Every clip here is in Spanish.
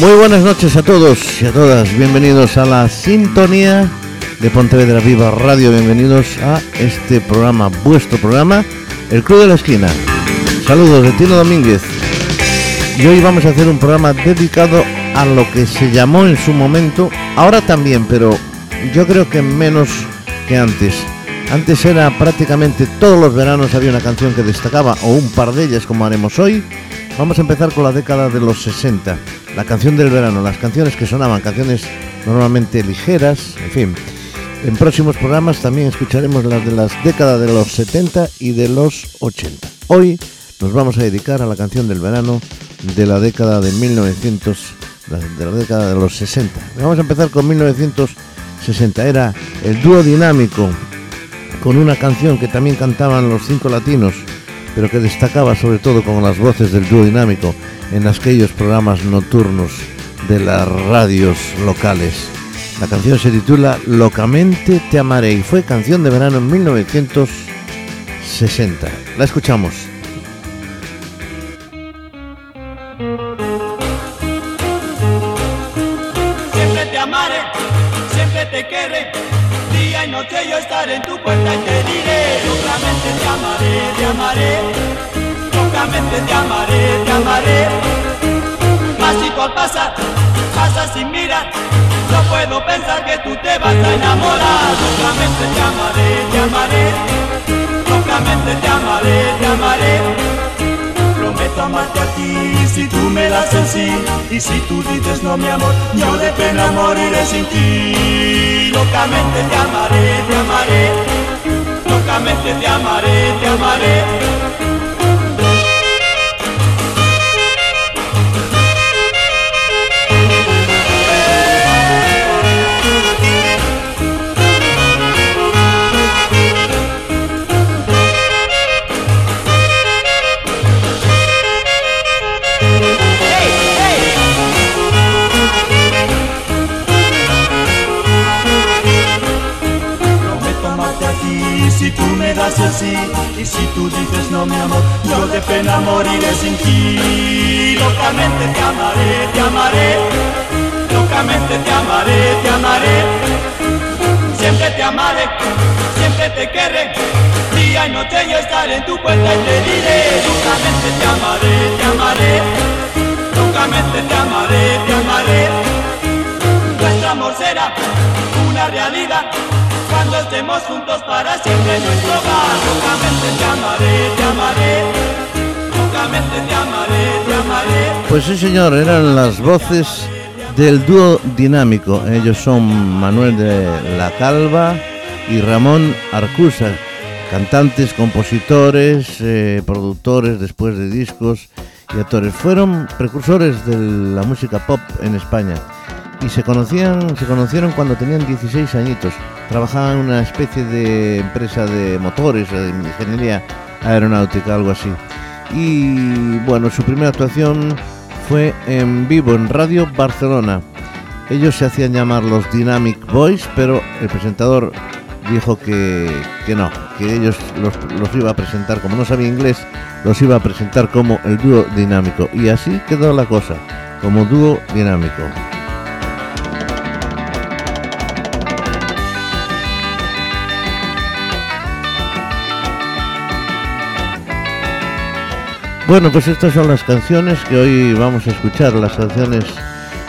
Muy buenas noches a todos y a todas. Bienvenidos a la sintonía de Pontevedra Viva Radio. Bienvenidos a este programa, vuestro programa, El Club de la Esquina. Saludos de Tino Domínguez. Y hoy vamos a hacer un programa dedicado a lo que se llamó en su momento, ahora también, pero yo creo que menos que antes. Antes era prácticamente todos los veranos había una canción que destacaba, o un par de ellas como haremos hoy. Vamos a empezar con la década de los 60 la canción del verano, las canciones que sonaban, canciones normalmente ligeras, en fin. En próximos programas también escucharemos las de las décadas de los 70 y de los 80. Hoy nos vamos a dedicar a la canción del verano de la década de 1900, de la década de los 60. Vamos a empezar con 1960. Era el dúo dinámico con una canción que también cantaban los cinco latinos, pero que destacaba sobre todo con las voces del dúo dinámico en aquellos programas nocturnos de las radios locales. La canción se titula Locamente te amaré y fue canción de verano en 1960. La escuchamos. Amaré, te amaré te amaré, te amaré. Pasito al pasar, pasa sin mirar. No puedo pensar que tú te vas a enamorar. Locamente te amaré, te amaré. Locamente te amaré, te amaré. Prometo amarte a ti si tú me das el sí. Y si tú dices no, mi amor, yo de pena moriré sin ti. Locamente te amaré, te amaré. Locamente te amaré, te amaré. Y si tú dices no, mi amor, yo de pena moriré sin ti. Locamente te amaré, te amaré. Locamente te amaré, te amaré. Siempre te amaré, siempre te querré. Día y noche yo estaré en tu puerta y te diré. Locamente te amaré, te amaré. Locamente te amaré, te amaré. Nuestro amor será una realidad cuando estemos juntos para siempre nuestro hogar. Te te amaré. Te amaré, te amaré. Pues sí, señor, eran las voces del dúo dinámico. Ellos son Manuel de la Calva y Ramón Arcusa, cantantes, compositores, eh, productores después de discos y actores. Fueron precursores de la música pop en España y se conocían, se conocieron cuando tenían 16 añitos. Trabajaban en una especie de empresa de motores, de ingeniería aeronáutica, algo así. Y bueno, su primera actuación fue en vivo en Radio Barcelona. Ellos se hacían llamar los Dynamic Boys, pero el presentador dijo que, que no, que ellos los, los, iba a presentar, como no sabía inglés, los iba a presentar como el dúo dinámico. Y así quedó la cosa, como dúo dinámico. Bueno, pues estas son las canciones que hoy vamos a escuchar, las canciones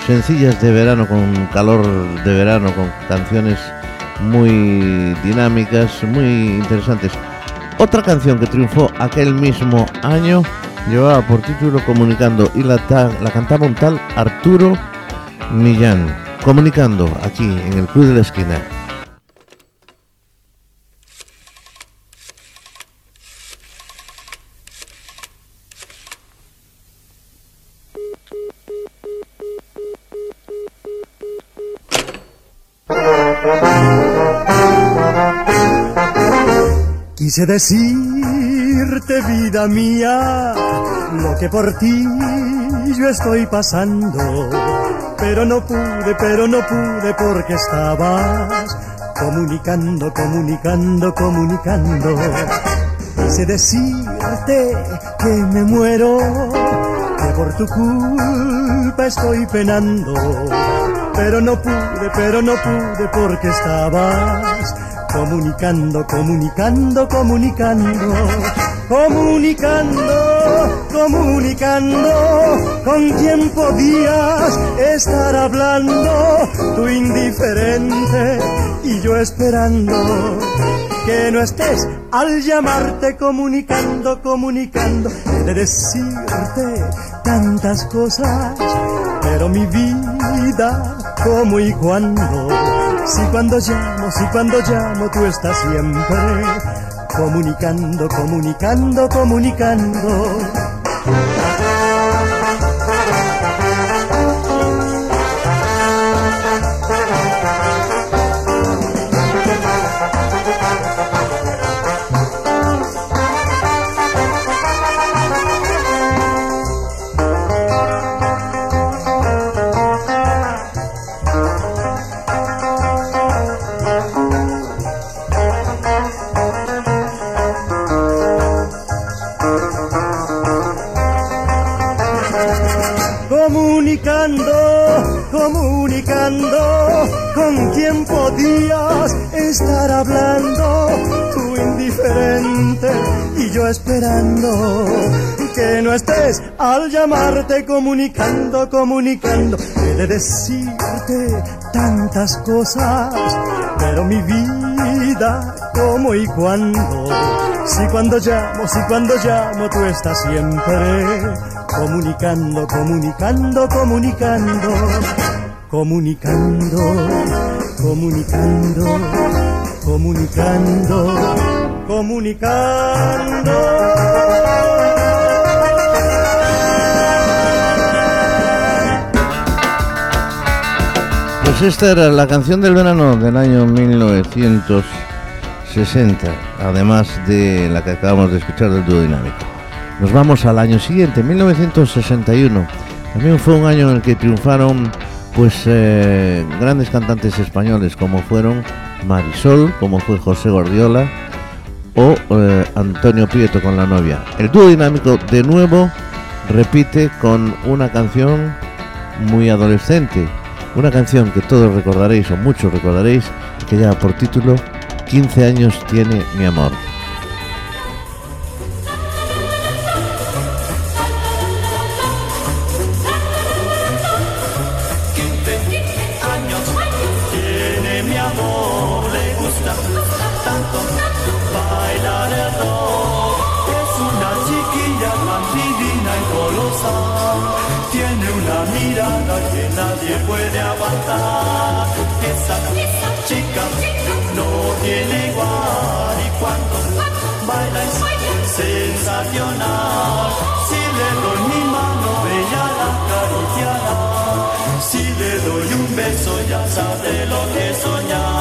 sencillas de verano, con calor de verano, con canciones muy dinámicas, muy interesantes. Otra canción que triunfó aquel mismo año llevaba por título Comunicando y la, cantaba un tal Arturo Millán. Comunicando aquí en el Club de la Esquina. Quise decirte, vida mía, lo que por ti yo estoy pasando. Pero no pude, pero no pude porque estabas comunicando, comunicando, comunicando. Quise decirte que me muero que por tu culpa estoy penando. Pero no pude, pero no pude porque estabas comunicando, comunicando, comunicando, comunicando, comunicando, con quien podías estar hablando, tú indiferente y yo esperando. Que no estés al llamarte comunicando, comunicando, de decirte tantas cosas, pero mi vida, como y cuando, si cuando llamo, si cuando llamo tú estás siempre comunicando, comunicando, comunicando. Esperando que no estés al llamarte comunicando, comunicando, he de decirte tantas cosas, pero mi vida, como y cuando, si cuando llamo, si cuando llamo tú estás siempre comunicando, comunicando, comunicando, comunicando, comunicando, comunicando, comunicando. Pues esta era la canción del verano del año 1960, además de la que acabamos de escuchar del dúo dinámico. Nos vamos al año siguiente, 1961. También fue un año en el que triunfaron pues eh, grandes cantantes españoles como fueron Marisol, como fue José Gordiola o eh, Antonio Prieto con la novia. El dúo dinámico de nuevo repite con una canción muy adolescente, una canción que todos recordaréis o muchos recordaréis que lleva por título 15 años tiene mi amor. Tiene una mirada que nadie puede aguantar. Esa chica no tiene igual y cuando baila es sensacional. Si le doy mi mano, ella la acariciará. Si le doy un beso, ya sabe lo que soñar.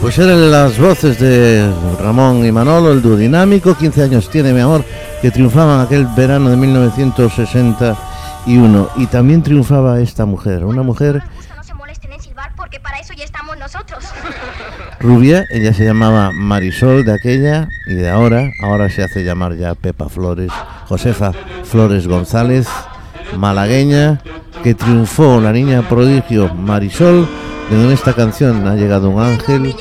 Pues eran las voces de Ramón y Manolo, el dúo dinámico, 15 años tiene mi amor, que triunfaban aquel verano de 1961. Y también triunfaba esta mujer, una mujer nosotros. rubia, ella se llamaba Marisol de aquella y de ahora, ahora se hace llamar ya Pepa Flores, Josefa Flores González, malagueña, que triunfó la niña prodigio Marisol, de donde esta canción ha llegado un ángel,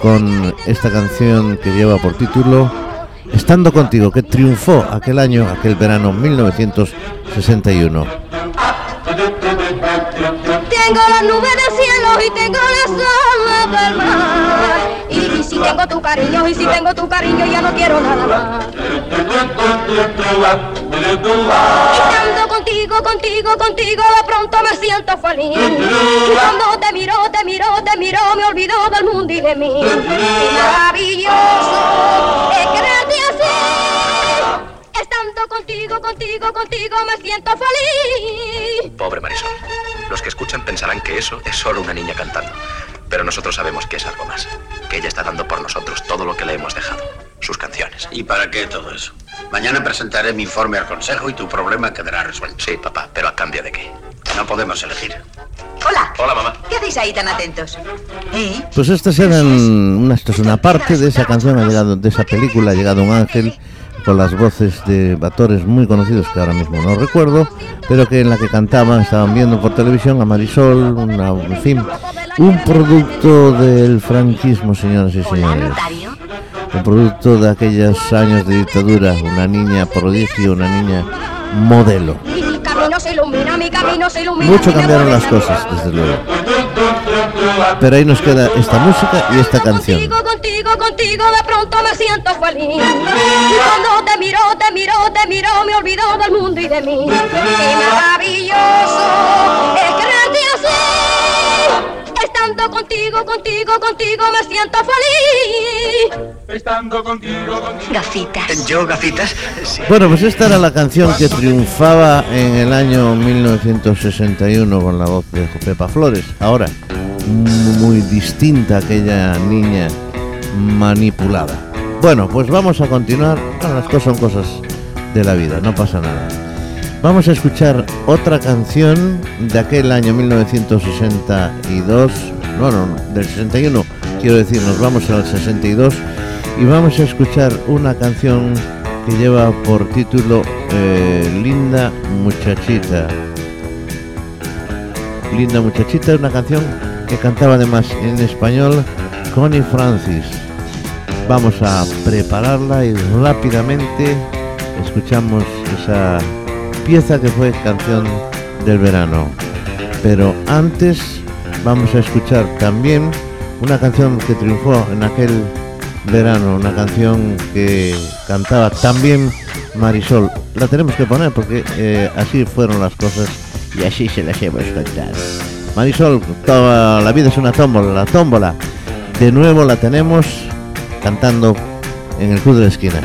con esta canción que lleva por título Estando contigo, que triunfó aquel año, aquel verano 1961. Tengo las nubes del cielo y tengo las olas del mar. Y, y si tengo tu cariño, y si tengo tu cariño, ya no quiero nada más. Estando contigo, contigo, contigo, de pronto me siento feliz. Y cuando te miro, te miro, te miro, me olvido del mundo y de mí. Maravilloso es así. Estando contigo, contigo, contigo, me siento feliz. Pobre Marisol. Los que escuchan pensarán que eso es solo una niña cantando. Pero nosotros sabemos que es algo más. Que ella está dando por nosotros todo lo que le hemos dejado. Sus canciones. ¿Y para qué todo eso? Mañana presentaré mi informe al consejo y tu problema quedará resuelto. Sí, papá, pero a cambio de qué. No podemos elegir. Hola. Hola, mamá. ¿Qué hacéis ahí tan atentos? ¿Eh? Pues estas eran una, esto es una parte de esa canción, ha llegado, de esa película, ha llegado un ángel con las voces de actores muy conocidos que ahora mismo no recuerdo, pero que en la que cantaban, estaban viendo por televisión a Marisol, una, en fin, un producto del franquismo, señoras y señores. Un producto de aquellos años de dictadura, una niña prodigio, una niña modelo. Mucho cambiaron las cosas, desde luego. Pero ahí nos queda esta música y esta canción. Contigo, contigo, contigo, de pronto me siento feliz. Cuando te miro, te miro, te miro, me olvido del mundo y de mí. Qué maravilloso es quererte así. Estando contigo, contigo, contigo, me siento feliz. Gafitas. ¿Yo, gafitas? Sí. Bueno, pues esta era la canción que triunfaba en el año 1961 con la voz de Pepa Flores. Ahora, muy distinta aquella niña manipulada. Bueno, pues vamos a continuar. Bueno, las cosas son cosas de la vida, no pasa nada. Vamos a escuchar otra canción de aquel año 1962. No, no, no, del 61. Quiero decir, nos vamos al 62 y vamos a escuchar una canción que lleva por título eh, Linda Muchachita. Linda Muchachita es una canción que cantaba además en español Connie Francis. Vamos a prepararla y rápidamente escuchamos esa pieza que fue canción del verano. Pero antes vamos a escuchar también una canción que triunfó en aquel verano, una canción que cantaba también Marisol. La tenemos que poner porque eh, así fueron las cosas y así se las hemos contado. Marisol, toda la vida es una tómbola, la tómbola. De nuevo la tenemos cantando en el club de la esquina.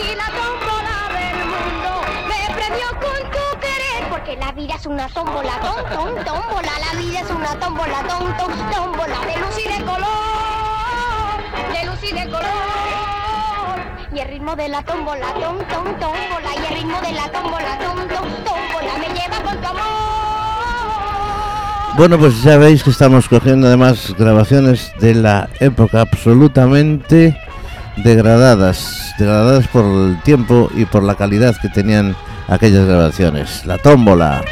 Y la tómbola del mundo me premió con tu querer porque la vida es una tómbola, tom, tom, tómbola. La vida es una tómbola, tom, tom, tómbola de luz y de color, de luz y de color. Y el ritmo de la tómbola, tom, tom, tómbola. Y el ritmo de la tómbola, tom, tom, tómbola. Me lleva con tu amor. Bueno, pues ya veis que estamos cogiendo además grabaciones de la época absolutamente degradadas, degradadas por el tiempo y por la calidad que tenían aquellas grabaciones. La tómbola.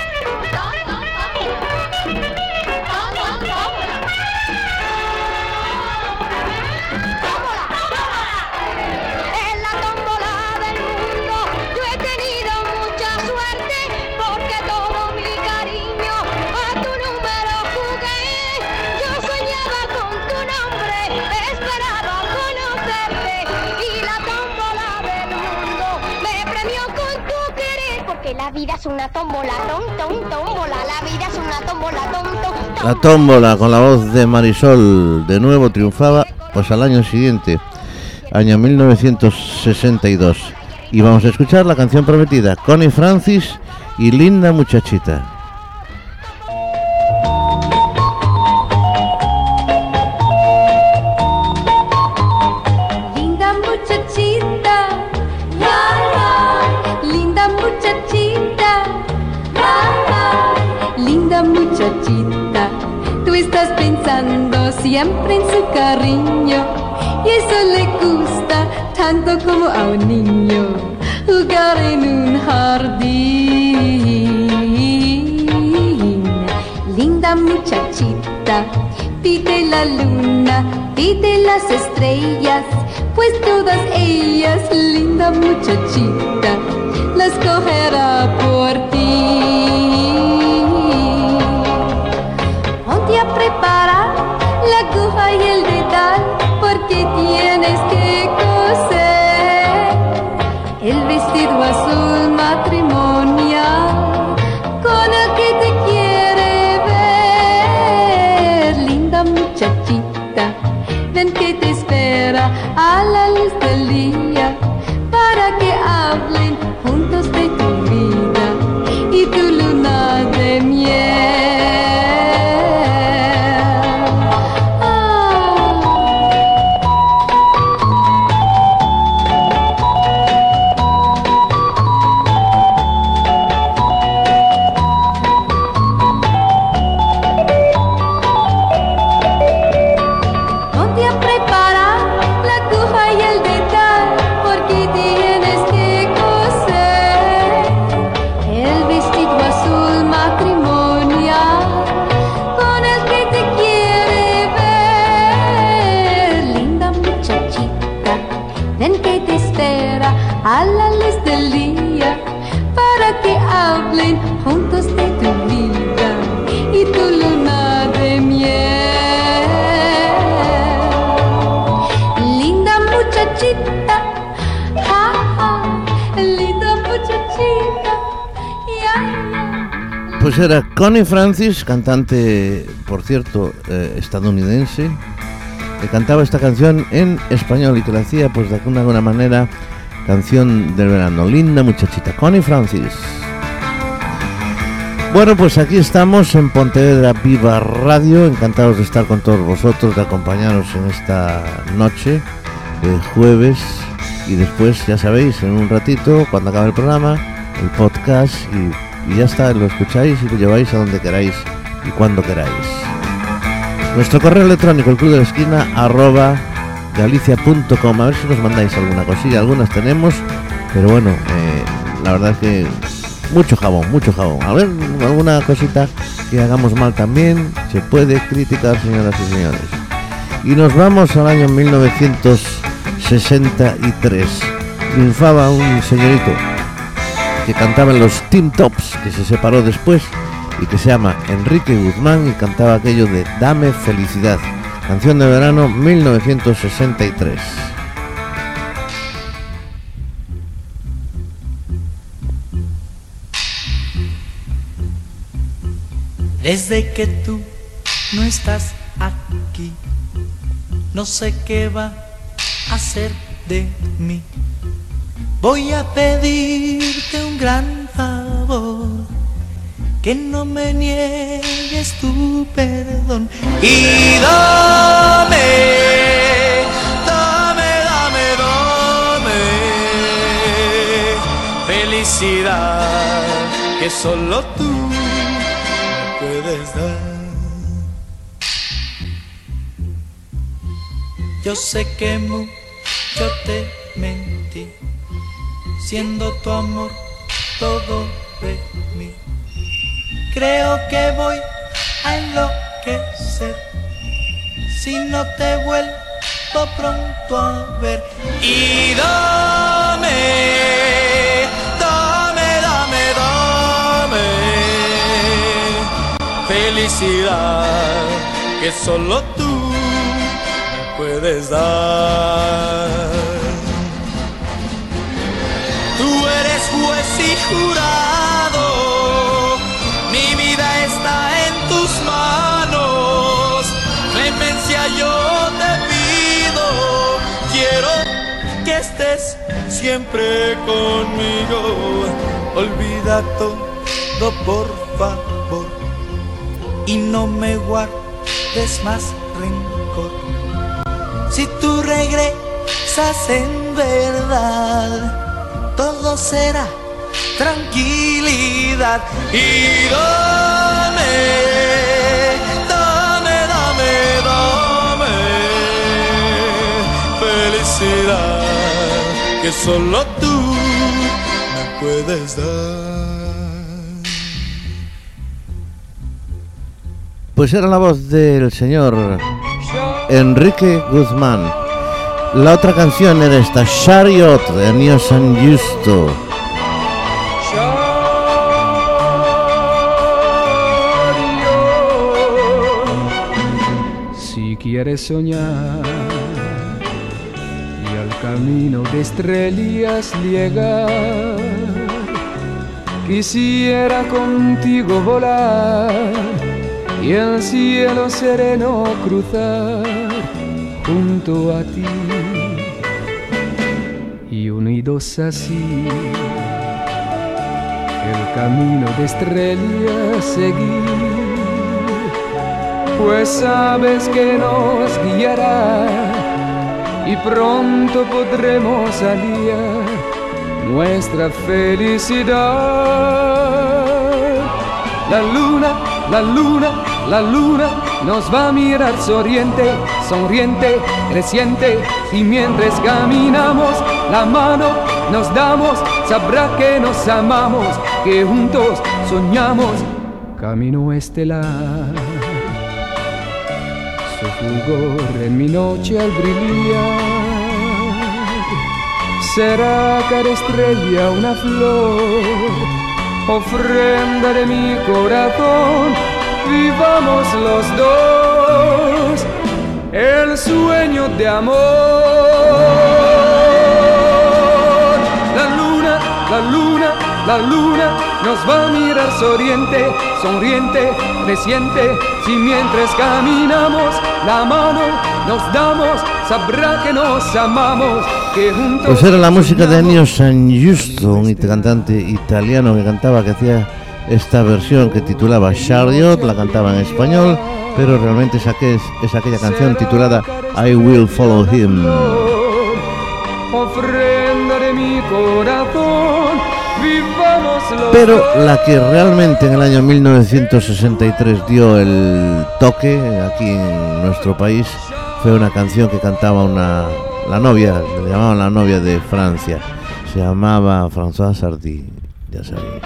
La tómbola con la voz de Marisol de nuevo triunfaba pues al año siguiente, año 1962. Y vamos a escuchar la canción prometida, Connie Francis y Linda Muchachita. La luna, pide las estrellas, Pues era Connie Francis, cantante, por cierto, eh, estadounidense, que cantaba esta canción en español y que la hacía, pues de alguna, manera, canción del verano. Linda muchachita, Connie Francis. Bueno, pues aquí estamos en Pontevedra Viva Radio, encantados de estar con todos vosotros, de acompañaros en esta noche de jueves y después, ya sabéis, en un ratito, cuando acabe el programa, el podcast y, y ya está, lo escucháis y lo lleváis a donde queráis y cuando queráis. Nuestro correo electrónico, el club de la esquina, arroba galicia.com. A ver si nos mandáis alguna cosilla. Algunas tenemos, pero bueno, eh, la verdad es que mucho jabón, mucho jabón. A ver, alguna cosita que hagamos mal también, se puede criticar, señoras y señores. Y nos vamos al año 1963. Triunfaba un señorito que cantaba en los Team Tops, que se separó después y que se llama Enrique Guzmán y cantaba aquello de Dame felicidad. Canción de verano 1963. Desde que tú no estás aquí, no sé qué va a ser de mí. Voy a pedirte un gran favor, que no me niegues tu perdón. Y dame, dame, dame, dame felicidad que solo tú puedes dar. Yo sé que mucho te mentí, siendo tu amor todo de mí. Creo que voy a enloquecer si no te vuelvo pronto a ver. Y dame, dame, dame, dame felicidad que solo tú me puedes dar. jurado, mi vida está en tus manos, clemencia yo te pido, quiero que estés siempre conmigo, olvida todo por favor y no me guardes más rencor. Si tú regresas en verdad, todo será tranquilidad y dame, dame, dame, dame felicidad que solo tú me puedes dar. Pues era la voz del señor Enrique Guzmán. La otra canción era esta Chariot de Nio San Justo. Quieres soñar. Y al camino de estrellas llegar, quisiera contigo volar y el cielo sereno cruzar junto a ti. Y unidos así el camino de estrellas seguir pues sabes que nos guiará y pronto podremos aliar nuestra felicidad. La luna, la luna, la luna nos va a mirar sonriente, sonriente, creciente y mientras caminamos la mano nos damos, sabrá que nos amamos, que juntos soñamos camino estelar fulgor en mi noche al brillar. Será cada estrella una flor, ofrenda de mi corazón. Vivamos los dos el sueño de amor. La luna, la luna, la luna nos va a mirar sonriente, sonriente, creciente. Si mientras caminamos la mano nos damos, sabrá que nos amamos, que juntos. Pues era la música de Ennio San Giusto, un cantante italiano que cantaba, que hacía esta versión que titulaba Chariot, la cantaba en español, pero realmente es, aquel- es aquella canción titulada I Will Follow Him. Ofrenda de mi corazón, vivamos los Pero la que realmente en el año 1963 dio el toque aquí en nuestro país fue una canción que cantaba una la novia, le llamaban la novia de Francia. Se llamaba Françoise Sardy, ya sabéis.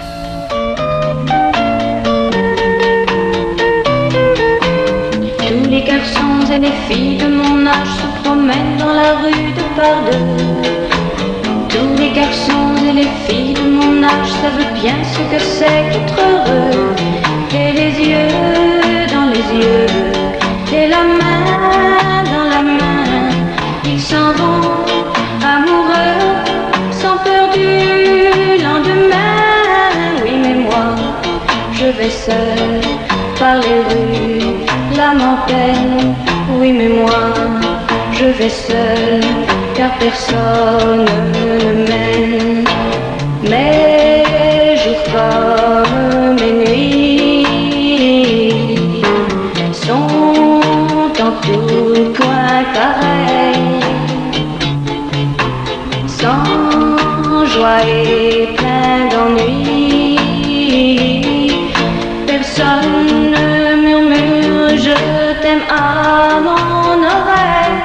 Les garçons et les filles de mon âge se promènent dans la rue de. Que c'est qu'être heureux. Et les yeux dans les yeux, et la main dans la main, ils s'en vont amoureux, sans peur du lendemain. Oui, mais moi, je vais seul par les rues, l'âme en peine. Oui, mais moi, je vais seul, car personne ne m'aime. Mes mes nuits sont en tout coin pareils, sans joie et plein d'ennui. Personne ne murmure je t'aime à mon oreille.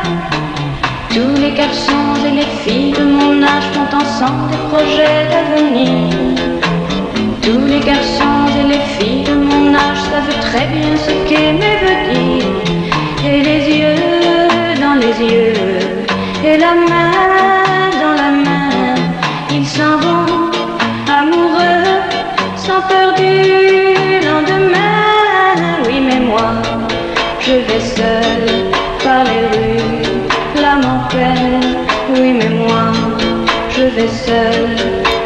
Tous les garçons et les filles de mon âge font ensemble des projets d'avenir. Tous les garçons et les filles de mon âge savent très bien ce qu'aimer veut dire. Et les yeux dans les yeux, et la main dans la main, ils s'en vont amoureux, sans peur du lendemain. Oui, mais moi, je vais seul par les rues, l'âme. Oui, mais moi, je vais seul,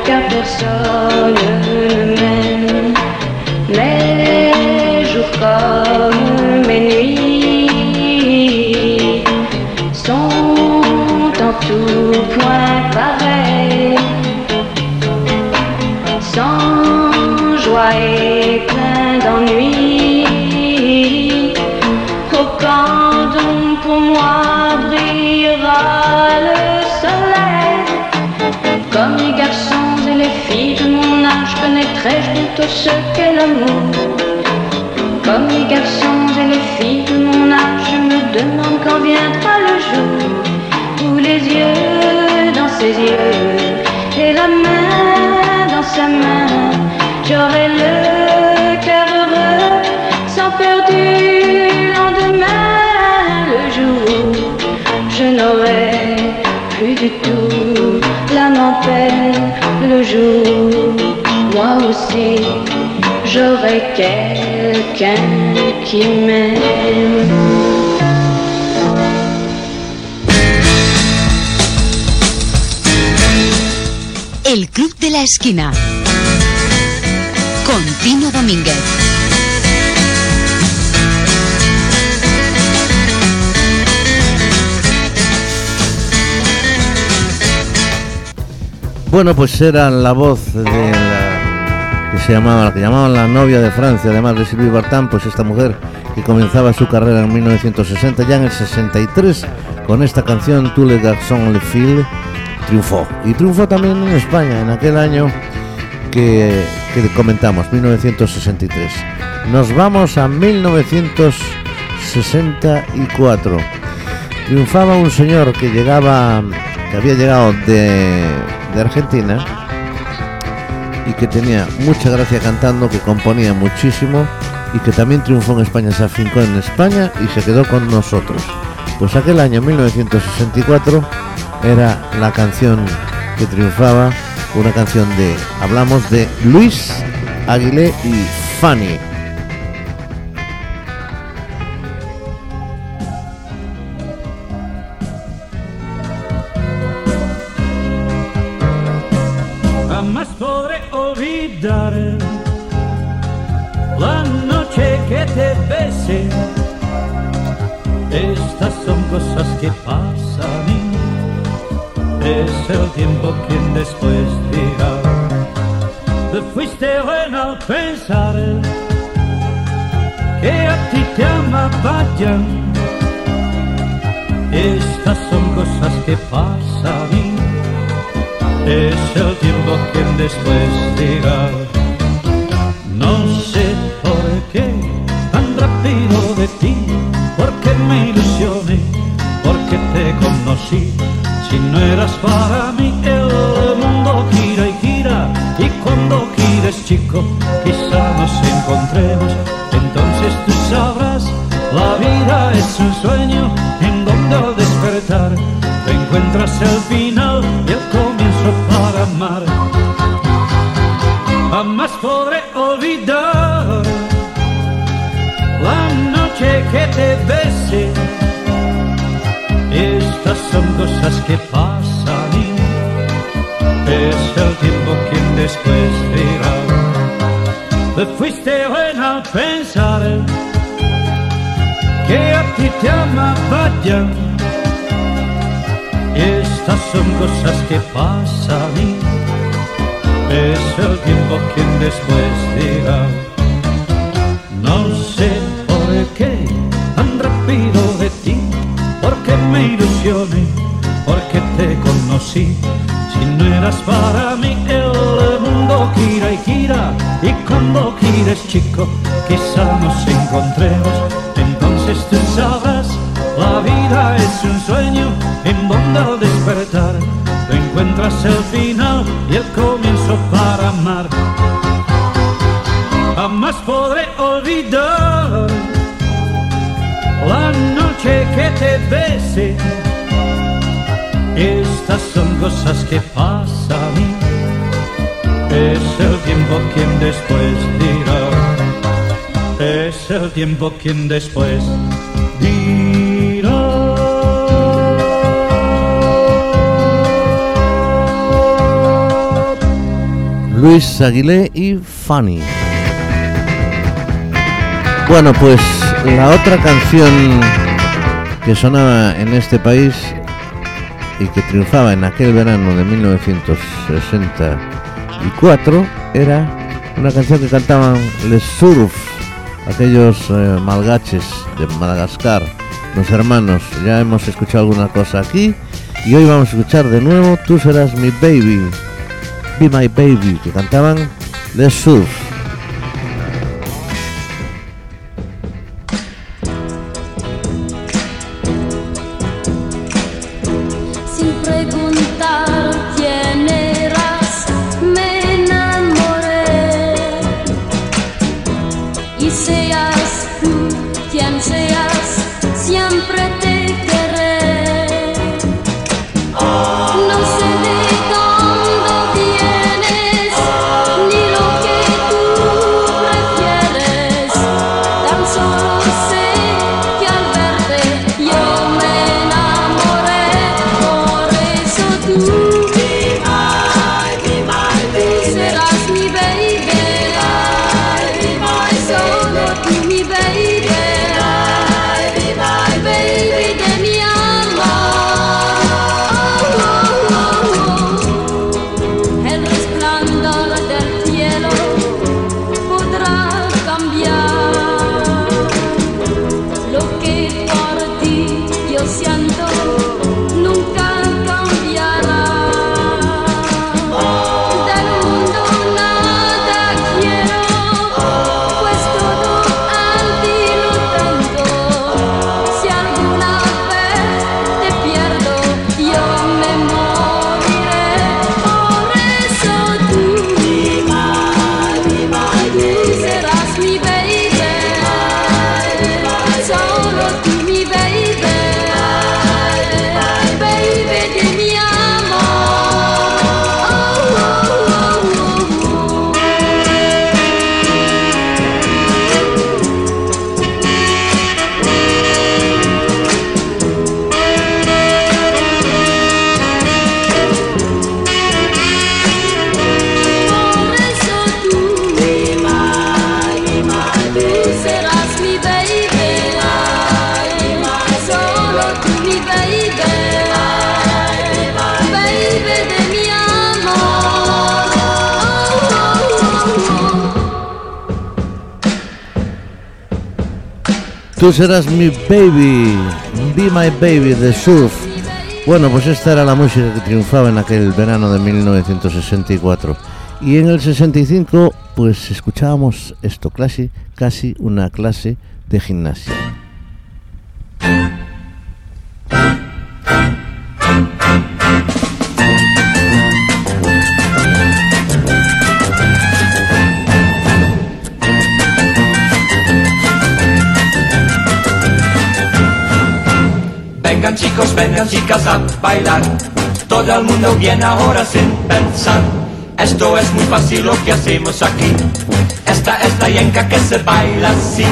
car personne connaîtrai-je bientôt ce qu'est l'amour. Comme les garçons et les filles de mon âge, je me demande quand viendra le jour où les yeux dans ses yeux et la main dans sa main, j'aurai le cœur heureux sans peur du lendemain. Le jour je n'aurai plus du tout en peine, le jour moi aussi j'aurai quelqu'un qui m'aime. El Club de la Esquina. Con Tino Domínguez. Bueno, pues era la voz de la que se llamaba, la que llamaban la novia de Francia, además de Sylvie Vartan, pues esta mujer que comenzaba su carrera en 1960, ya en el 63, con esta canción Tous les garçons le fil, triunfó. Y triunfó también en España, en aquel año que, comentamos, 1963. Nos vamos a 1964. Triunfaba un señor que llegaba, que había llegado de Argentina y que tenía mucha gracia cantando, que componía muchísimo y que también triunfó en España, se afincó en España y se quedó con nosotros. Pues aquel año 1964 era la canción que triunfaba, una canción de, hablamos de Luis Aguilé y Fanny. La noche que te besé. Estas son cosas que pasan y es el tiempo quien después dirá. Te fuiste buena al pensar que a ti te amaba ya. Estas son cosas que pasan y es el tiempo quien después dirá. No sé por qué tan rápido de ti, porque me ilusioné, porque te conocí. Si no eras para mí, el mundo gira y gira, y cuando gires, chico, quizá nos encontremos. Entonces tú sabrás, la vida es un sueño en donde al despertar encuentras el final y el comienzo para amar. Jamás podré olvidar la noche que te besé. Estas son cosas que pasan es el tiempo quien después dirá. Es el tiempo quien después Luis Aguilé y Fanny. Bueno, pues la otra canción que sonaba en este país y que triunfaba en aquel verano de 1964 era una canción que cantaban Les Surf, aquellos eh, malgaches de Madagascar, los hermanos. Ya hemos escuchado alguna cosa aquí y hoy vamos a escuchar de nuevo Tú serás mi baby, Be My Baby, que cantaban Les Surf. Tú serás mi baby, be my baby de Surf. Bueno, pues esta era la música que triunfaba en aquel verano de 1964. Y en el 65, pues escuchábamos esto, casi, casi una clase de gimnasia. Vengan chicos, vengan chicas a bailar. Todo el mundo viene ahora sin pensar. Esto es muy fácil lo que hacemos aquí. Esta es la yenca que se baila así.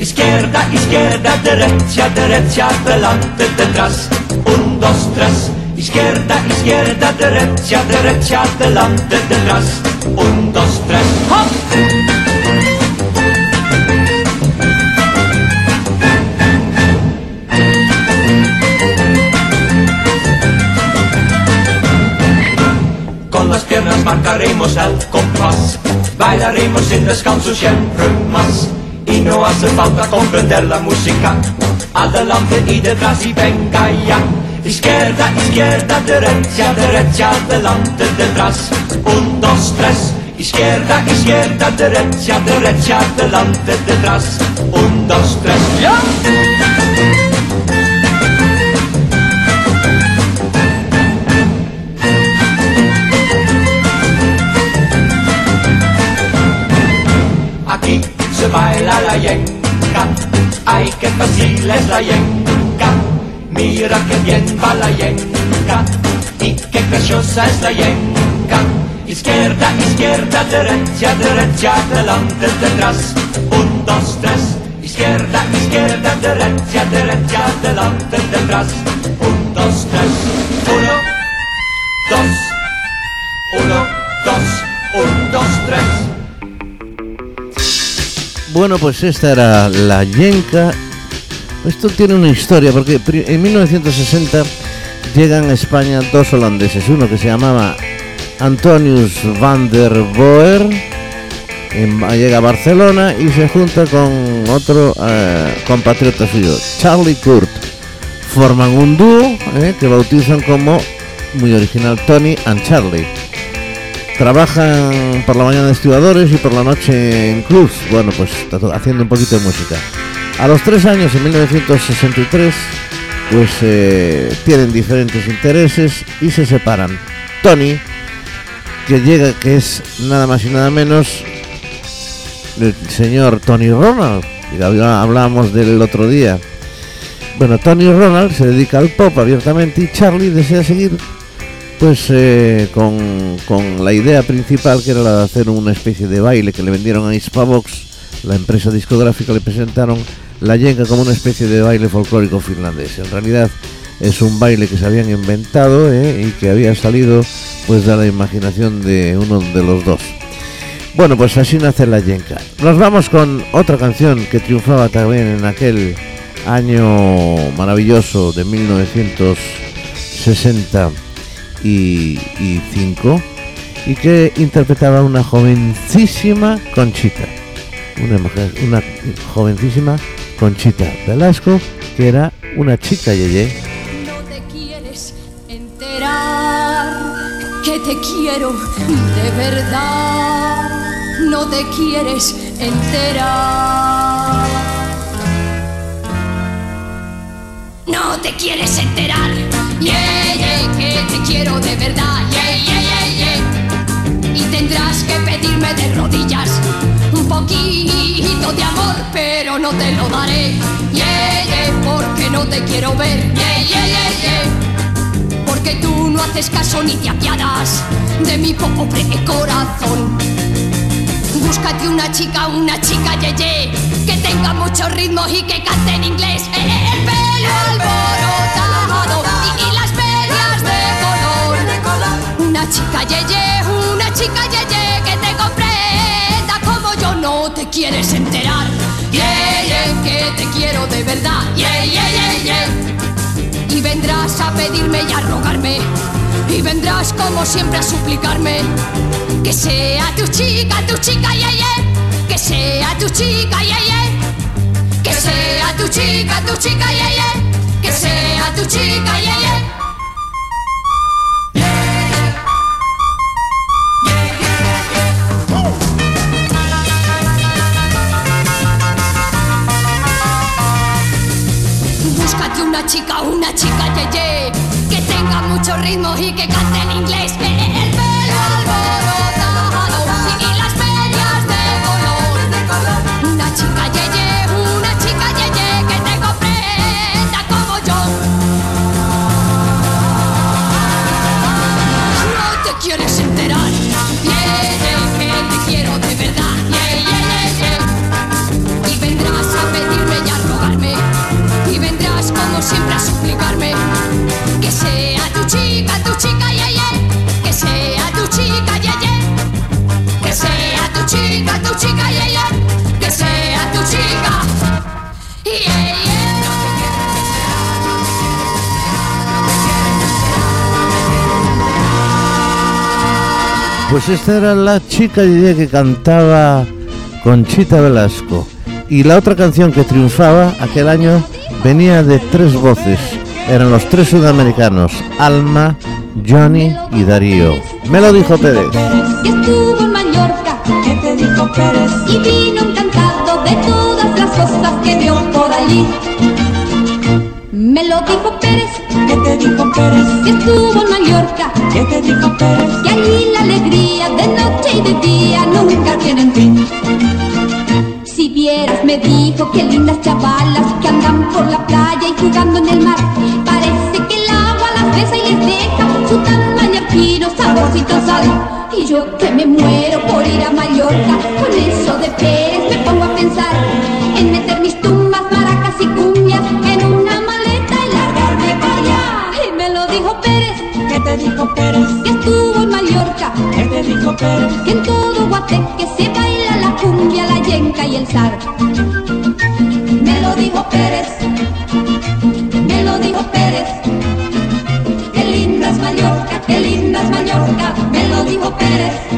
Izquierda, izquierda, derecha, derecha, adelante, detrás. Un, dos, tres. Izquierda, izquierda, derecha, derecha, adelante, detrás. Un, dos, tres. ¡Hop! Las piernas marcaremos el compás, bailaremos sin descanso siempre más. Y no hace falta comprender la música, adelante y detrás y venga ya. Izquierda, izquierda, derecha, derecha, adelante, detrás. Un, dos, tres. Izquierda, izquierda, derecha, derecha, adelante, detrás. Un, dos, tres. ¡Ya! Baila la yenca, ay qué fácil es la yenca. Mira qué bien va la yenca y qué graciosa es la yenca. Izquierda, izquierda, derecha, derecha, adelante, detrás. Un, dos, tres. Izquierda, izquierda, derecha, derecha, adelante, detrás. Un, dos, tres. Uno, dos. Uno, Bueno, pues esta era la Yenka. Esto tiene una historia, porque en 1960 llegan a España dos holandeses, uno que se llamaba Antonius van der Boer, en- llega a Barcelona y se junta con otro eh, compatriota suyo, Charlie Kurt. Forman un dúo eh, que bautizan como, muy original, Tony and Charlie. Trabajan por la mañana de estibadores y por la noche en clubs. Bueno, pues haciendo un poquito de música. A los tres años, en 1963, pues eh, tienen diferentes intereses y se separan. Tony, que llega, que es nada más y nada menos el señor Tony Ronald, habla- hablábamos del otro día. Bueno, Tony Ronald se dedica al pop abiertamente y Charlie desea seguir pues eh, con, con la idea principal que era la de hacer una especie de baile que le vendieron a Hispavox, la empresa discográfica le presentaron la yenga como una especie de baile folclórico finlandés. En realidad es un baile que se habían inventado eh, y que había salido pues de la imaginación de uno de los dos. Bueno, pues así nace la yenga. Nos vamos con otra canción que triunfaba también en aquel año maravilloso de 1965 y que interpretaba una jovencísima Conchita. Una, mujer- una jovencísima Conchita Velasco que era una chica yeye. No te quieres enterar que te quiero de verdad. No te quieres enterar. No te quieres enterar. Yeah, yeah, que te quiero de verdad. Yeah, yeah, yeah, yeah. Y tendrás que pedirme de rodillas un poquito de amor, pero no te lo daré. Yeah, yeah, porque no te quiero ver. Yeah, yeah, yeah, yeah. Porque tú no haces caso ni te apiadas de mi pobre corazón. Búscate una chica, una chica yeye que tenga mucho ritmo y que cante en inglés. Eh, eh, pelo alborotado y, y las medias de color. Una chica yeye, una chica yeye que te comprenda como yo no te quieres enterar. Yeah, yeah, que te quiero de verdad. Yeah, yeah, yeah, yeah. Y vendrás a pedirme y a rogarme. Y vendrás como siempre a suplicarme que sea tu chica, tu chica, yeah, yeah. Que sea tu chica, yeah, yeah. Que sea tu chica, tu chica, yeah, yeah. Que sea tu chica, yeah. Búscate una chica, una chica yeye que tenga mucho ritmo y que cante en inglés. Eh, El pelo alborotado No Pues esta era la chica yeye que cantaba Conchita Velasco. Y la otra canción que triunfaba aquel año venía de tres voces. Eran los tres sudamericanos, Alma, Johnny y Darío. Me lo dijo Pérez. que estuvo en Mallorca, que te dijo Pérez, y vino encantado de todas las cosas que vio por allí. Me lo dijo Pérez, te dijo Pérez, que estuvo en Mallorca, que te dijo Pérez, que allí la alegría de noche y de día nunca tienen fin. Si vieras, me dijo que lindas chavalas que andan por la playa y jugando en el mar. Parece que el agua las besa y les deja su tan mallorquino saborcito sal. Y yo que me muero por ir a Mallorca, con eso de Pérez me pongo a pensar en meter mis tumbas, Federico Pérez, que estuvo en Mallorca, Federico Pérez, que en todo Guateque se baila la cumbia, la yenca y el zar. Me lo dijo Pérez, me lo dijo Pérez, qué linda es Mallorca, qué linda es Mallorca, me lo dijo Pérez.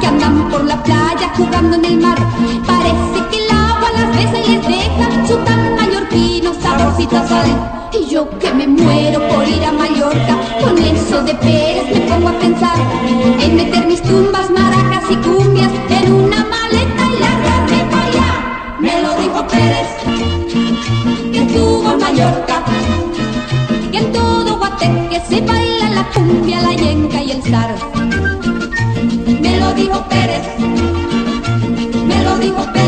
Que andan por la playa jugando en el mar. Parece que el agua las besa y les deja su tan mallorquino saborcito a sal. Y yo que me muero por ir a Mallorca, con eso de peras me pongo a pensar en meter mis tumbas, maracas y cumbias en una maleta y largarme para allá. Me lo dijo Pérez, que estuvo en Mallorca, que en todo Guateque se baila la cumbia, la yenca y el zar. Me lo dijo Pérez,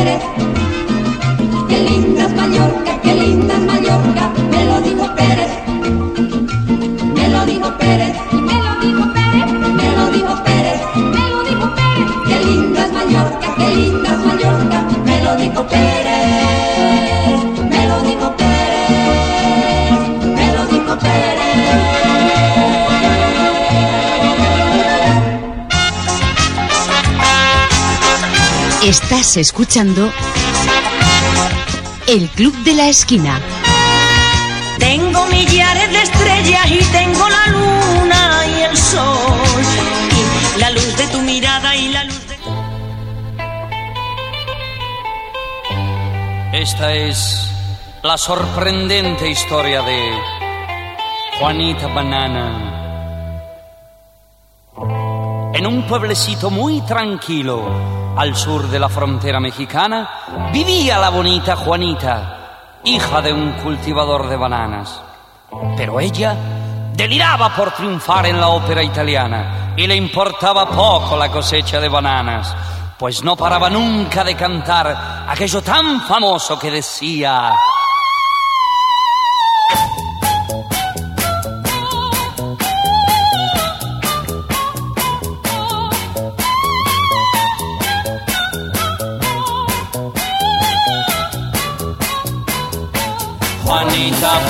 Escuchando El Club de la Esquina. Tengo millares de estrellas y tengo la luna y el sol. Y la luz de tu mirada y la luz de... Esta es la sorprendente historia de Juanita Banana. Pueblecito muy tranquilo al sur de la frontera mexicana vivía la bonita Juanita, hija de un cultivador de bananas. Pero ella deliraba por triunfar en la ópera italiana y le importaba poco la cosecha de bananas, pues no paraba nunca de cantar aquello tan famoso que decía...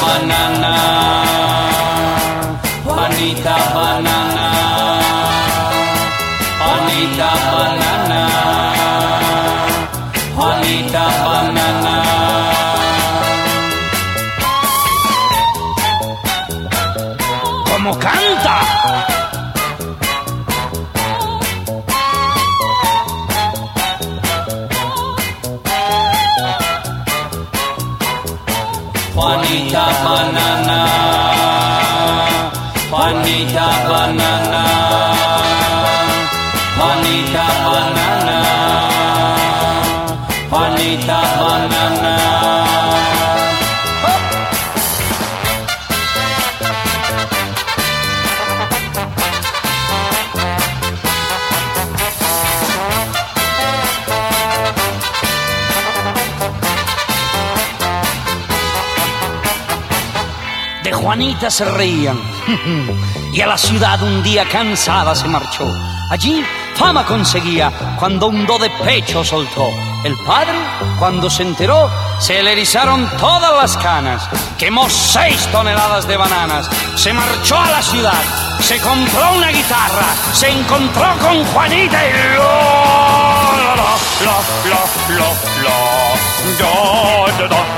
banana, banana, Juanita banana, Juanita se reían y a la ciudad un día cansada se marchó. Allí fama conseguía cuando un do de pecho soltó. El padre, cuando se enteró, se le erizaron todas las canas. Quemó seis toneladas de bananas. Se marchó a la ciudad. Se compró una guitarra. Se encontró con Juanita y lo, lo, lo, lo, lo, lo, do, do, do, do,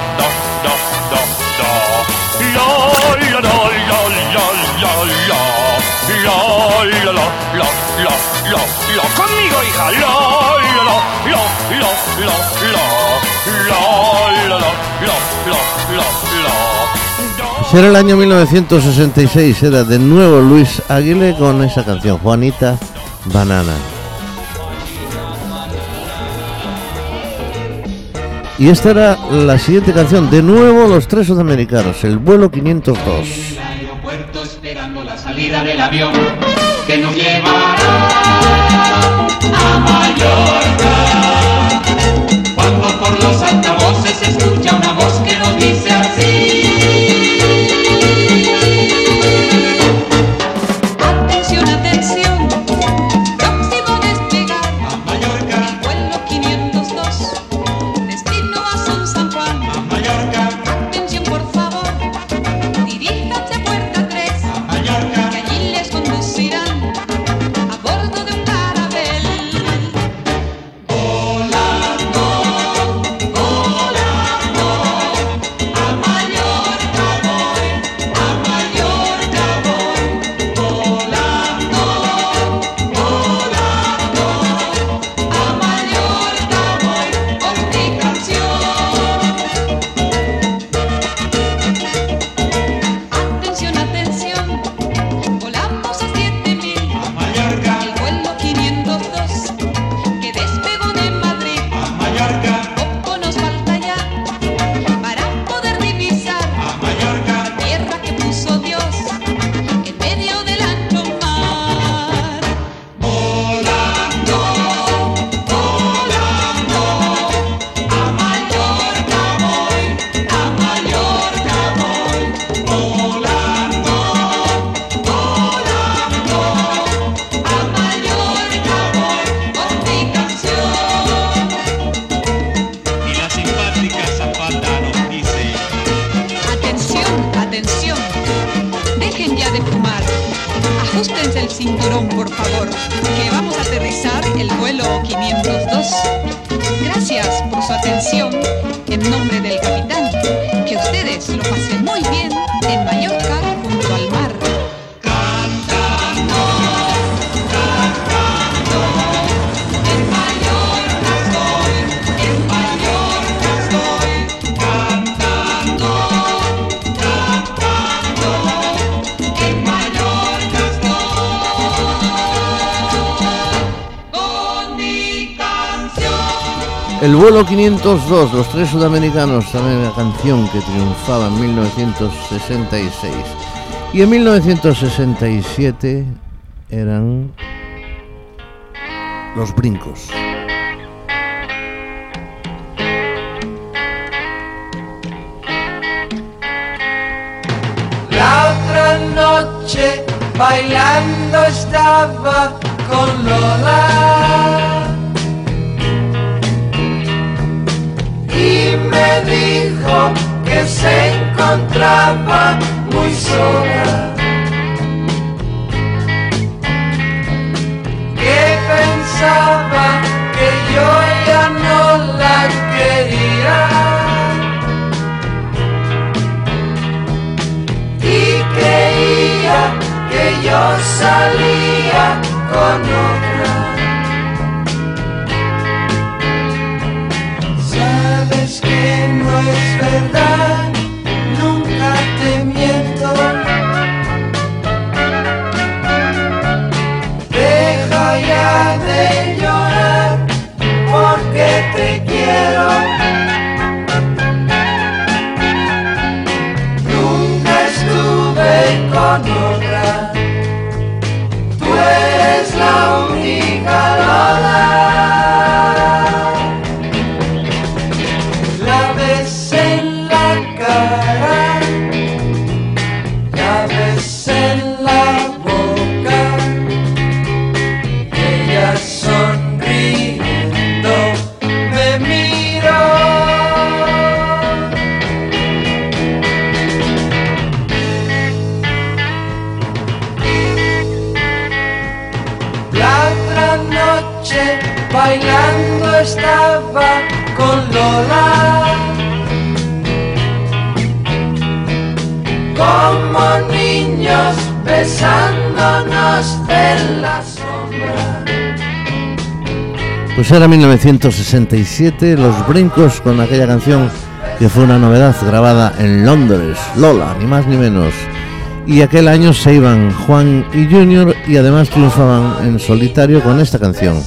Lo, lo, lo, lo, lo, lo, lo. Conmigo, hija. Lo, lo, lo, lo, lo, lo, lo. Lo, lo, lo, lo, lo, lo, lo. Será el año 1966, era de nuevo Luis Aguilé con esa canción, Juanita Banana. Y esta era la siguiente canción, de nuevo los tres sudamericanos, el vuelo 502. aeropuerto esperando la salida del avión que nos llevará a Mallorca. 1902, los tres sudamericanos, también la canción que triunfaba en 1966. Y en 1967 eran los brincos. La otra noche bailando estaba con Lola. Me dijo que se encontraba muy sola. Que pensaba que yo ya no la quería. y creía que yo salía con otra. Es verdad, nunca te miento. Deja ya de llorar porque te quiero. Nunca estuve con otra. Tú eres la única besándonos la sombra. Pues era 1967, los brincos con aquella canción que fue una novedad grabada en Londres, Lola, ni más ni menos. Y aquel año se iban Juan y Junior y además triunfaban en solitario con esta canción.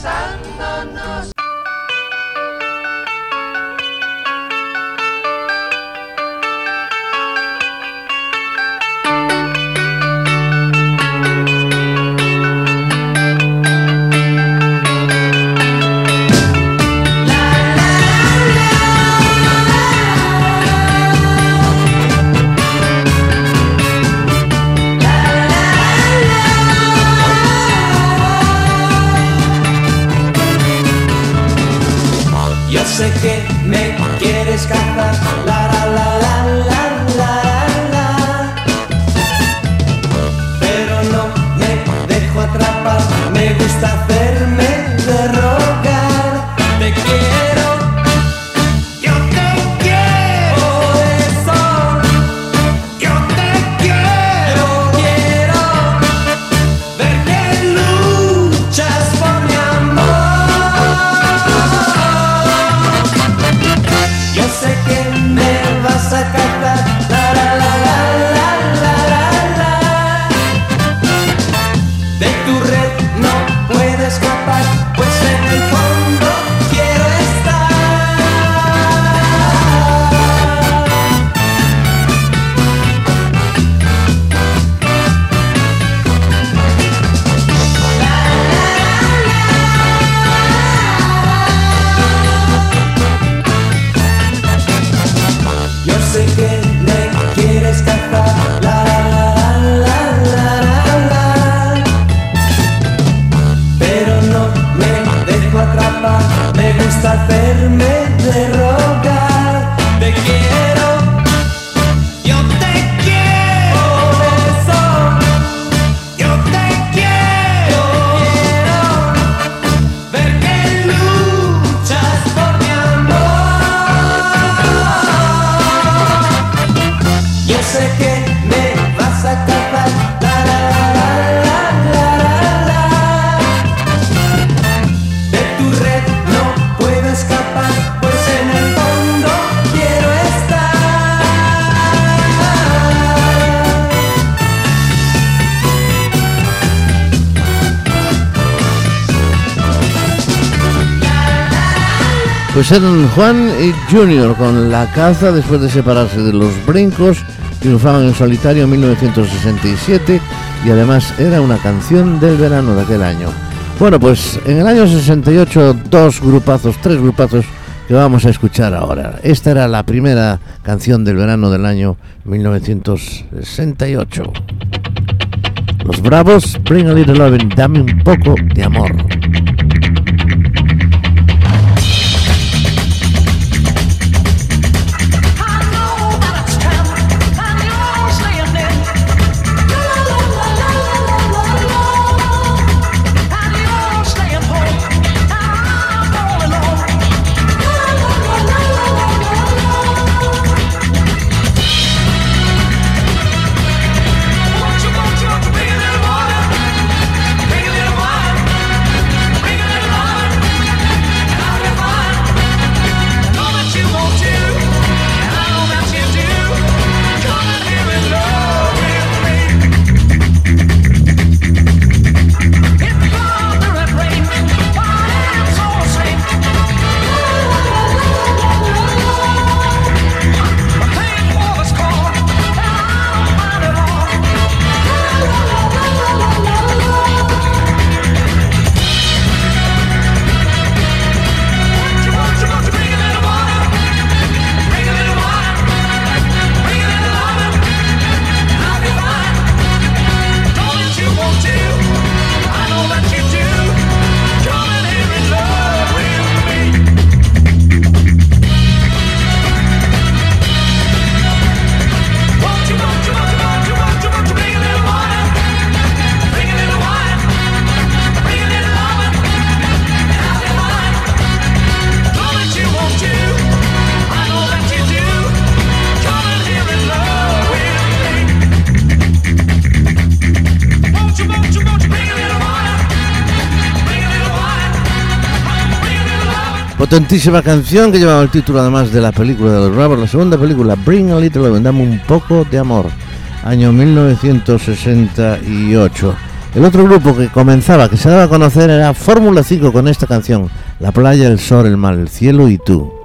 Pues eran Juan y Junior con La Caza después de separarse de los Brincos, triunfaban en solitario en 1967 y además era una canción del verano de aquel año. Bueno, pues en el año 68 dos grupazos, tres grupazos que vamos a escuchar ahora. Esta era la primera canción del verano del año 1968. Los Bravos, Bring a Little Lovin', dame un poco de amor. Potentísima canción que llevaba el título además de la película de los Bravos, la segunda película, Bring a Little Love, dame un poco de amor, año 1968. El otro grupo que comenzaba, que se daba a conocer era Fórmula 5 con esta canción, La playa, el sol, el mar, el cielo y tú.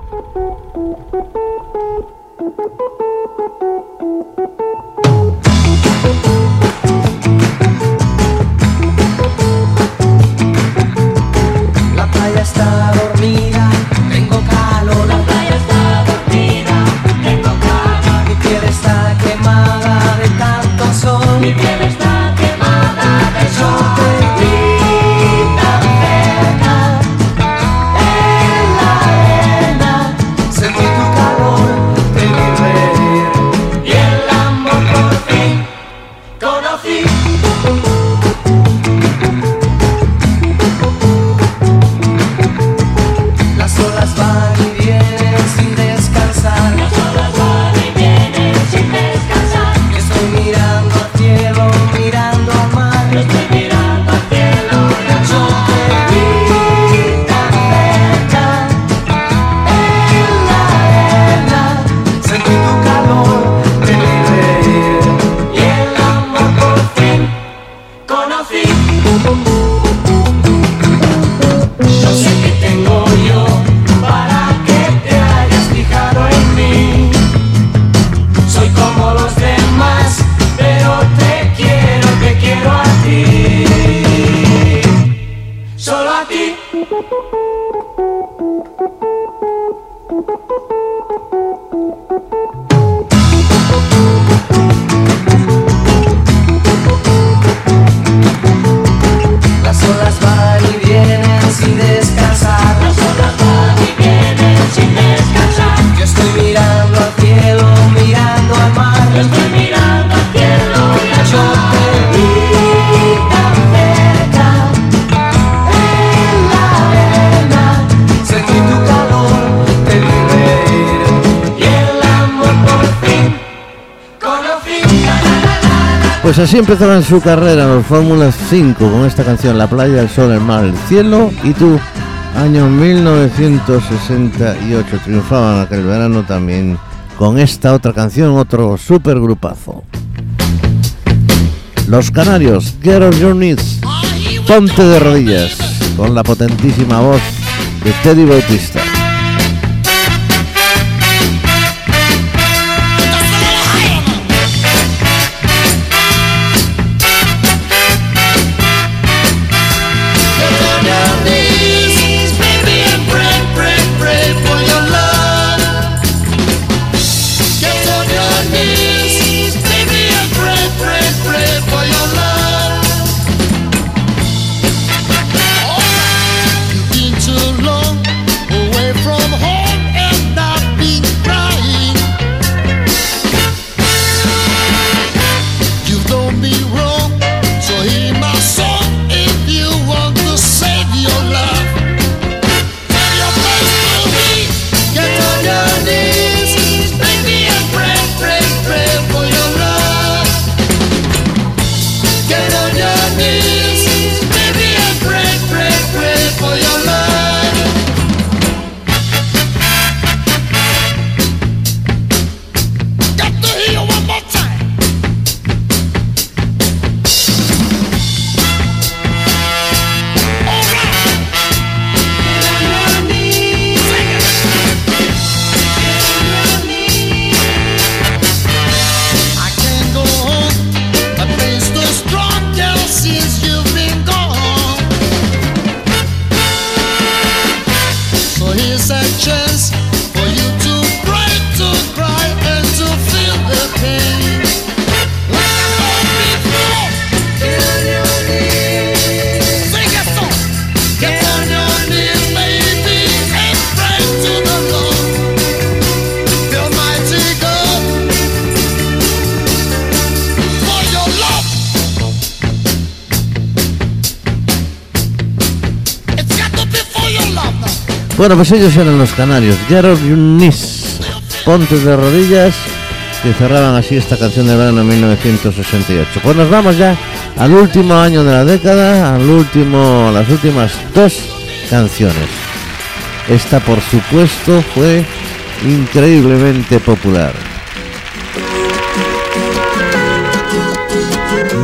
Pues así empezaban su carrera los Fórmula 5 con esta canción La playa, el sol, el mar, el cielo y tú, año 1968. Triunfaban aquel verano también con esta otra canción, otro super grupazo. Los Canarios, Get on Your Ponte de rodillas, con la potentísima voz de Teddy Bautista. Bueno, pues ellos eran los canarios, Gerard Yunis, Pontes de Rodillas, que cerraban así esta canción de verano en 1968. Pues nos vamos ya al último año de la década, al último, las últimas dos canciones. Esta, por supuesto, fue increíblemente popular.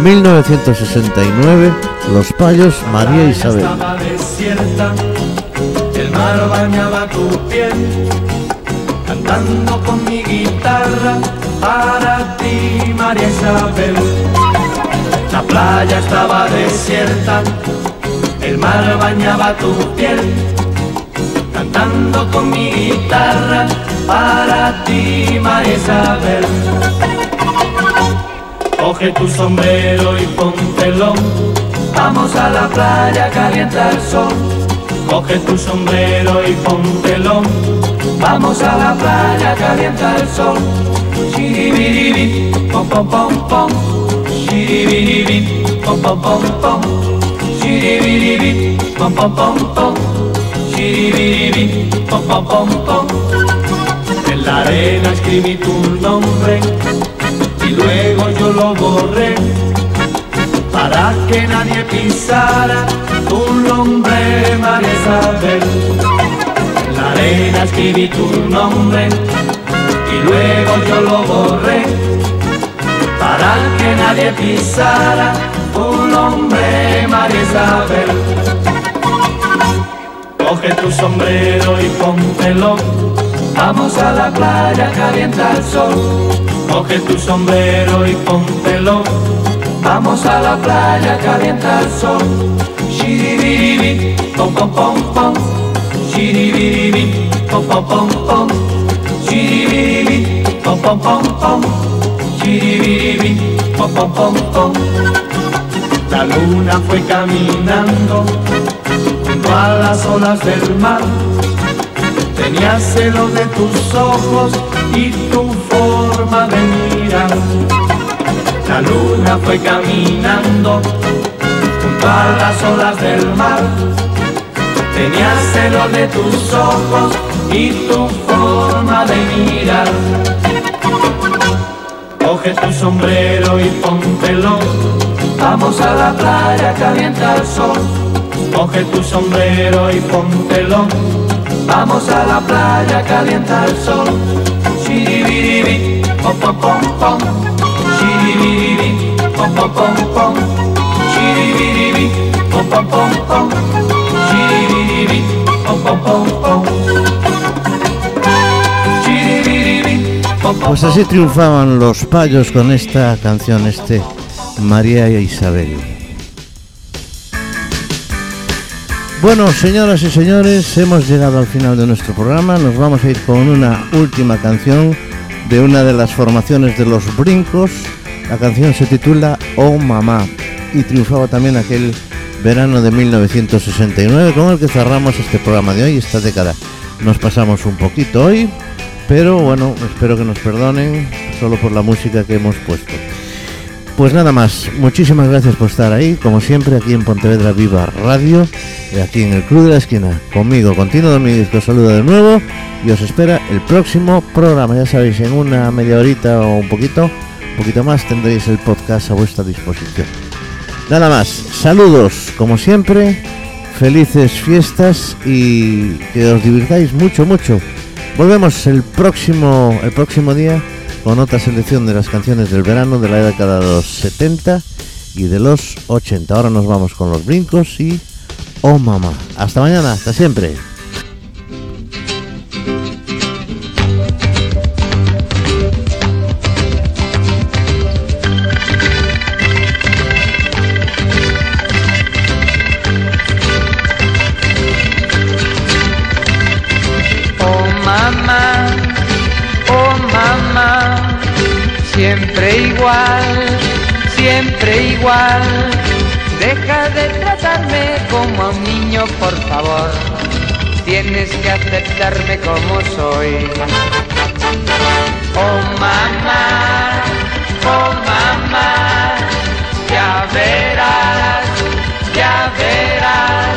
1969, Los Payos, María Isabel. El mar bañaba tu piel, cantando con mi guitarra para ti, María Isabel. La playa estaba desierta, el mar bañaba tu piel, cantando con mi guitarra para ti, María Isabel. Coge tu sombrero y póntelo. Vamos a la playa, calienta el sol. Coge tu sombrero y póntelo. Vamos a la playa, calienta el sol. Shiribiribi, pom pom pom pom. Shiribiribi, pom pom pom pom. Pom pom pom pom. Shiribiribi, pom pom pom pom. En la arena escribí tu nombre y luego yo lo borré para que nadie pisara tu nombre, María Isabel. En la arena escribí tu nombre y luego yo lo borré para que nadie pisara tu nombre, María Isabel. Coge tu sombrero y póntelo, vamos a la playa, calienta el sol. Coge tu sombrero y póntelo. Vamos a la playa, calienta el sol. Shiribiribi, pom pom pom pom. Shiribiribi, pom pom pom pom. Shiribiribi, pom pom pom pom. Shiribiribi, pom pom pom pom. La luna fue caminando junto a las olas del mar. Tenía celo de tus ojos y tu forma de mirar. La luna fue caminando junto a las olas del mar. Tenía celo de tus ojos y tu forma de mirar. Coge tu sombrero y póntelo. Vamos a la playa, calienta el sol. Coge tu sombrero y póntelo. Vamos a la playa, calienta el sol. Pom pom pom pom. Pom pom pom pom. Shiribiribi, pom pom pom pom. Shiribiribi, pom pom pom pom Pues así triunfaban los payos con esta canción, este María e Isabel. Bueno, señoras y señores, hemos llegado al final de nuestro programa. Nos vamos a ir con una última canción de una de las formaciones de los Brincos. La canción se titula Oh Mamá y triunfaba también aquel verano de 1969 con el que cerramos este programa de hoy, esta década. Nos pasamos un poquito hoy, pero bueno, espero que nos perdonen solo por la música que hemos puesto. Pues nada más, muchísimas gracias por estar ahí, como siempre, aquí en Pontevedra Viva Radio, y aquí en el Club de la Esquina. Conmigo, Continuo Domínguez, que os saluda de nuevo y os espera el próximo programa. Ya sabéis, en una media horita o un poquito, poquito más, tendréis el podcast a vuestra disposición. Nada más, saludos, como siempre, felices fiestas y que os divirtáis mucho, mucho. Volvemos el próximo, el próximo día con otra selección de las canciones del verano de la década de los 70 y de los 80. Ahora nos vamos con los brincos y Oh Mamá. Hasta mañana, hasta siempre. Deja de tratarme como a un niño, por favor. Tienes que aceptarme como soy. Oh mamá, oh mamá, ya verás, ya verás.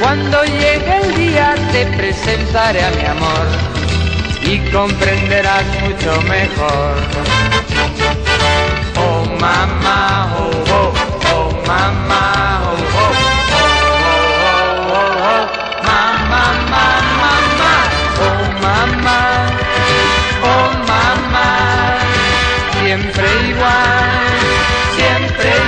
Cuando llegue el día te presentaré a mi amor y comprenderás mucho mejor. Oh mamá, oh oh, oh mamá, oh oh, oh oh, oh oh, oh oh mamá, siempre igual, siempre igual.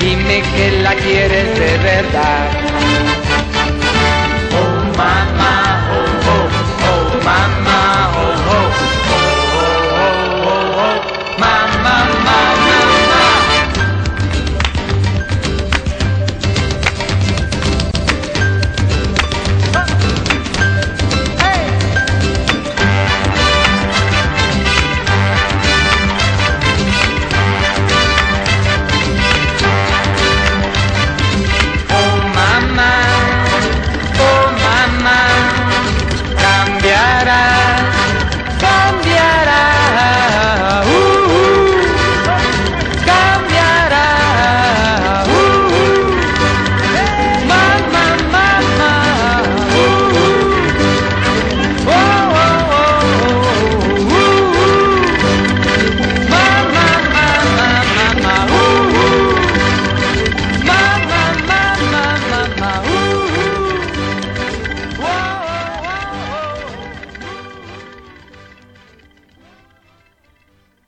Dime que la quieres de verdad.